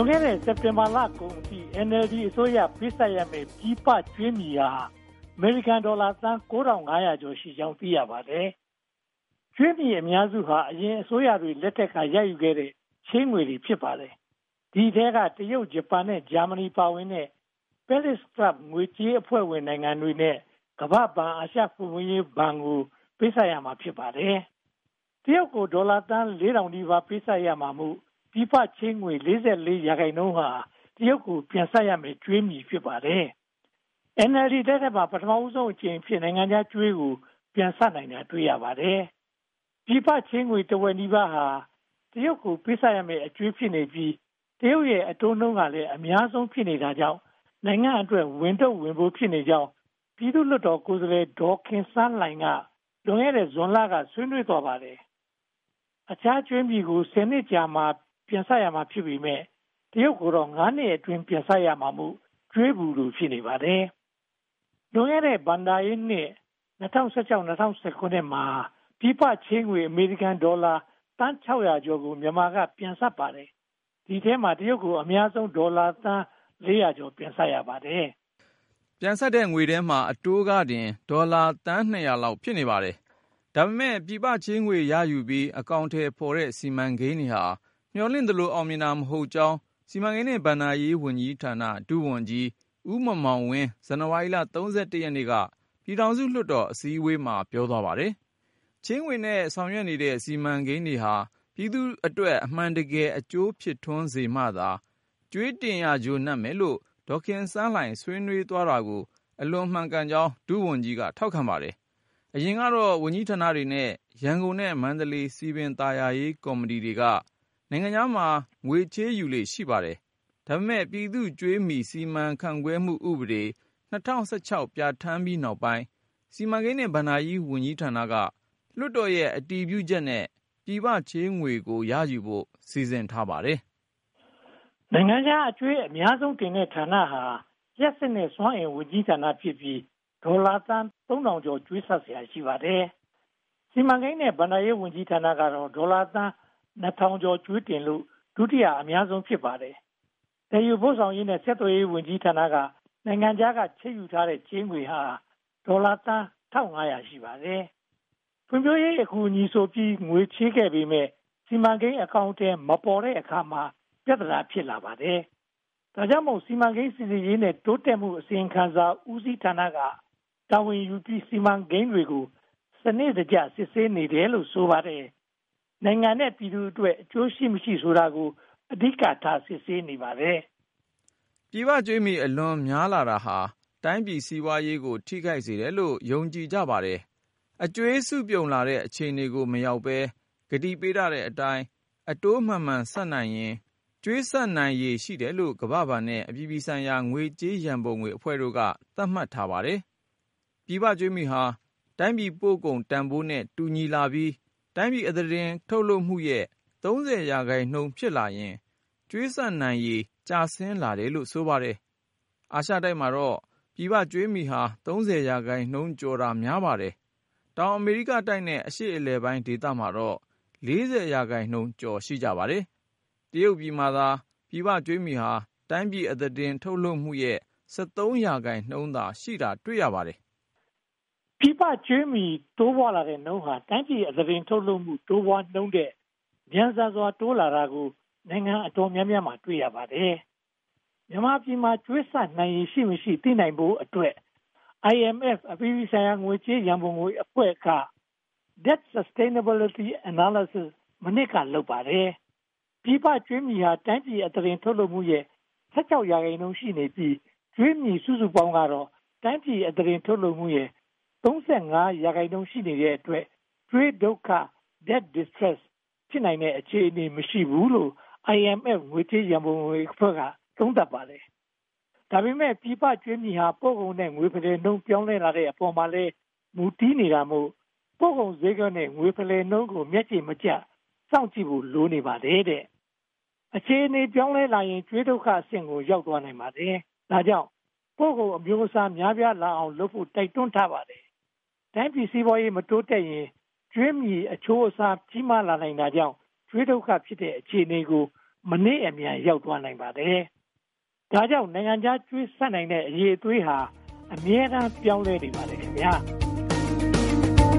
လွန်ခဲ့တဲ့ စက်တင်ဘာလကုန်အထိ NLD အစိုးရ ပေးဆပ်ရမယ့် ပြည်ပကြွေးမြီဟာ အမေရိကန်ဒေါ်လာသန်း(၉၅၀၀)ကျော်ရှိကြောင်း သိရပါတယ်။ကြွေးမြီအများစုဟာ အရင်အစိုးရတွေ လက်ထက်က ရယူခဲ့တဲ့ ချေးငွေတွေ ဖြစ်ပါတယ်။ဒီအထဲက တရုတ်၊ဂျပန် နဲ့ ဂျာမနီပါဝင်တဲ့ပဲရစ်ကလပ်ငွေကြေးအဖွဲ့ဝင်နိုင်ငံတွေနဲ့ ကမ္ဘာ့ဘဏ်၊အာရှဖွံ့ဖြိုးရေးဘဏ်ကို ပေးဆပ်ရမှာ ဖြစ်ပါတယ်။တရုတ်ကို ဒေါ်လာသန်း(၄၀၀၀)နီးပါး ပေးဆပ်ရမှာမို့ ပြည်ပချေးငွေ(၄၄)ရာခိုင်နှုန်းဟာတရုတ်ကိုပြန်ဆပ်ရမယ့်ကြွေးမြီဖြစ်ပါတယ်။ NLD လက်ထက်မှာပထမဦးဆုံးအကြိမ်အဖြစ်နိုင်ငံခြားကြွေးကိုပြန်ဆပ်နိုင်တာတွေ့ရပါတယ်။ပြည်ပချေးငွေတဝက်နီးပါးဟာတရုတ်ကိုပေးဆပ်ရမယ့်အကြွေးဖြစ်နေပြီးတရုတ်ရဲ့အတိုးနှုန်းကလည်းအများဆုံးဖြစ်နေတာကြောင့်နိုင်ငံအတွက်ဝန်ထုပ်ဝန်ပိုးဖြစ်နေကြောင်းပြည်သူ့လွှတ်တော်ကိုယ်စားလှယ်ဒေါ်ခင်စန်းလှိုင်ကလွန်ခဲ့တဲ့ဇွန်လကဆွေးနွေးသွားပါတယ်။အခြားကြွေးမြီကိုဆယ်နှစ်အကြာမှာ ပြန်ဆပ်ရမှာဖြစ်ပေမယ့်တရုတ်ကိုတော့ငါးနှစ်အတွင်းပြန်ဆပ်ရမှာမို့ကြွေးပူလိုဖြစ်နေပါတယ်။လွန်ခဲ့တဲ့ဘဏ္ဍာရေးနှစ်၂၀၁၆-၂၀၁၇မှာပြည်ပချေးငွေအမေရိကန်ဒေါ်လာသန်း(၆၀၀)ကျော်ကိုမြန်မာကပြန်ဆပ်ပါတယ်။ဒီအထဲမှာတရုတ်ကိုအများဆုံးဒေါ်လာသန်း(၄၀၀)ကျော်ပြန်ဆပ်ရပါတယ်။ပြန်ဆပ်တဲ့ငွေထဲမှာအတိုးကတင်ဒေါ်လာသန်း(၂၀၀)လောက်ဖြစ်ပါတယ်။ဒါပေမဲ့ပြည်ပချေးငွေရယူပြီးအကောင်အထည်ဖော်တဲ့စီမံကိန်းတွေဟာ မျှော်လင့်သလို အောင်မြင်တာမဟုတ်ကြောင်း စီမံကိန်းနဲ့ ဘဏ္ဍာရေးဝန်ကြီးဌာန ဒုဝန်ကြီး ဦးမောင်မောင်ဝင်း ဇန်နဝါရီလ(၃၁)ရက်နေ့က ပြည်ထောင်စုလွှတ်တော် အစည်းအဝေးမှာ ပြောသွားပါတယ်။ချေးငွေနဲ့ ဆောင်ရွက်နေတဲ့ စီမံကိန်းတွေဟာ ပြည်သူ့အတွက် အမှန်တကယ် အကျိုးဖြစ်ထွန်းစေမှသာ ကြွေးတင်ရကျိုးနပ်မယ်လို့ ဒေါ်ခင်စန်းလှိုင် ဆွေးနွေးသွားတာကို အလွန်မှန်ကန်ကြောင်း ဒုဝန်ကြီးက ထောက်ခံပါတယ်။အရင်ကတော့ ဝန်ကြီးဌာနတွေနဲ့ ရန်ကုန်နဲ့ မန္တလေး စည်ပင်သာယာရေး ကော်မတီတွေက နိုင်ငံခြားမှာ ငွေချေးယူလေ့ ရှိပါတယ်။ဒါပေမဲ့ ပြည်သူ့ကြွေးမြီ စီမံခန့်ခွဲမှုဥပဒေ ၂၀၁၆ ပြဌာန်းပြီးနောက်ပိုင်း စီမံကိန်းနဲ့ ဘဏ္ဍာရေးဝန်ကြီးဌာနက လွှတ်တော်ရဲ့ အတည်ပြုချက်နဲ့ ပြည်ပချေးငွေကို ရယူဖို့ စီစဉ်ထားပါတယ်။နိုင်ငံခြားအကြွေး အများဆုံးတင်တဲ့ဌာနဟာ လျှပ်စစ်နဲ့ စွမ်းအင်ဝန်ကြီးဌာနဖြစ်ပြီး ဒေါ်လာသန်း(၃၀၀၀)ကျော် ကြွေးဆပ်စရာ ရှိပါတယ်။စီမံကိန်းနဲ့ ဘဏ္ဍာရေးဝန်ကြီးဌာနကတော့ ဒေါ်လာသန်း( ၂၀၀၀)ကျော်ကြွေးတင်လို့ဒုတိယအများဆုံးဖြစ်ပါတယ်။သယ်ယူပို့ဆောင်ရေးနဲ့ဆက်သွယ်ရေးဝန်ကြီးဌာနကနိုင်ငံခြားကချေးယူထားတဲ့ချေးငွေဟာဒေါ်လာသန်း(၁၅၀၀)ရှိပါတယ်။ဖွံ့ဖြိုးရေးအကူအညီဆိုပြီးငွေချေးခဲ့ပေမယ့်စီမံကိန်းအကောင်အထည်မပေါ်တဲ့အခါမှာပြဿနာဖြစ်လာပါတယ်။ဒါကြောင့်မို့စီမံကိန်းစီစစ်ရေးနဲ့တိုးတက်မှုအစီရင်ခံစာဦးစီးဌာနကတာဝန်ယူပြီးစီမံကိန်းတွေကိုစနစ်တကျစစ်ဆေးနေတယ်လို့ဆိုပါတယ်။ နိုင်ငံနဲ့ပြည်သူအတွက်အကျိုးရှိမရှိဆိုတာကို အဓိကထားစစ်ဆေးနေပါတယ်။ပြည်ပကြွေးမြီအလွန်များလာတာဟာ တိုင်းပြည်စီးပွားရေးကို ထိခိုက်စေတယ်လို့ ယုံကြည်ကြပါတယ်။အကြွေးစုပြုံလာတဲ့ အခြေအနေကို မရောက်ဘဲ ကတိပေးထားတဲ့အတိုင်း အတိုးမှန်မှန်ဆပ်နိုင်ရင် ကြွေးဆပ်နိုင်ရည်ရှိတယ်လို့ ကမ္ဘာ့ဘဏ်နဲ့ အပြည်ပြည်ဆိုင်ရာ ငွေကြေးရန်ပုံငွေအဖွဲ့တို့က သတ်မှတ်ထားပါတယ်။ပြည်ပကြွေးမြီဟာ တိုင်းပြည်ပို့ကုန်တန်းဖိုးနဲ့ တူညီလာပြီး တိုင်းပြည်အသားတင် ထုတ်လုပ်မှုရဲ့(၃၀)ရာခိုင်နှုန်း ဖြစ်လာရင် ကြွေးဆပ်နိုင်ရည် ကျဆင်းလာတယ်လို့ ဆိုပါတယ်။အာရှတိုက်မှာတော့ ပြည်ပကြွေးမြီဟာ(၃၀)ရာခိုင်နှုန်းကျော်တာ များပါတယ်။တောင်အမေရိကတိုက်နဲ့ အရှေ့အလယ်ပိုင်းဒေသမှာတော့(၄၀)ရာခိုင်နှုန်းကျော် ရှိကြပါတယ်။တရုတ်ပြည်မှာသာ ပြည်ပကြွေးမြီဟာ တိုင်းပြည်အသားတင် ထုတ်လုပ်မှုရဲ့(၁၃)ရာခိုင်နှုန်းသာ ရှိတာ တွေ့ရပါတယ်။ ပြည်ပကြွေးမြီတိုးပွားလာတဲ့နှုန်းဟာတိုင်းပြည်အသားတင်ထုတ်လုပ်မှုတိုးပွားနှုန်းထက်မြန်ဆန်စွာတိုးလာတာကိုနိုင်ငံအတော်များများမှာတွေ့ရပါတယ်။မြန်မာပြည်မှာကြွေးဆပ်နိုင်ရည်ရှိမရှိသိနိုင်ဖို့အတွက် IMF အပြည်ပြည်ဆိုင်ရာငွေကြေးရန်ပုံငွေအဖွဲ့က Debt Sustainability Analysis မနှစ်ကလုပ်ပါတယ်။ပြည်ပကြွေးမြီဟာတိုင်းပြည်အသားတင်ထုတ်လုပ်မှုရဲ့(၁၆)ရာခိုင်နှုန်းရှိနေပြီးကြွေးမြီစုစုပေါင်းကတော့တိုင်းပြည်အသားတင်ထုတ်လုပ်မှုရဲ့( ၃၅)ရာခိုင်နှုန်းရှိနေတဲ့အတွက်ကြွေးဒုက္ခ Debt Distress ဖြစ်နိုင်တဲ့ အခြေအနေ မရှိဘူးလို့ IMF ငွေကြေးရန်ပုံငွေအဖွဲ့က သုံးသပ်ပါတယ်။ဒါပေမဲ့ ပြည်ပကြွေးမြီဟာ ပို့ကုန်နဲ့ ငွေဖလှယ်နှုန်း ပြောင်းလဲလာတဲ့အပေါ်မှာလည်း မူတည်နေတာမို့ ပို့ကုန်ဈေးကွက်နဲ့ ငွေဖလှယ်နှုန်းကို မျက်ခြေမပြတ် စောင့်ကြည့်ဖို့ လိုနေပါတယ်။အခြေအနေ ပြောင်းလဲလာရင်ကြွေးဒုက္ခအဆင့်ကို ရောက်သွားနိုင်ပါတယ်။ဒါကြောင့် ပို့ကုန်အမျိုးအစား များပြားလာအောင်လုပ်ဖို့ တိုက်တွန်းထားပါတယ်။ တိုင်းပြည်စီးပွားရေး မတိုးတက်ရင် ကြွေးမြီအချိုးအစား ကြီးမားလာနိုင်တာကြောင့် ကြွေးဒုက္ခဖြစ်တဲ့ အခြေအနေကို မနည်းအမြန် ရောက်သွားနိုင်ပါတယ်။ဒါကြောင့် နိုင်ငံခြားကျွေးဆပ်နိုင်တဲ့ အရေးအသွေးဟာ အမြဲတမ်း ပြောင်းလဲနေပါတယ်ခင်ဗျာ။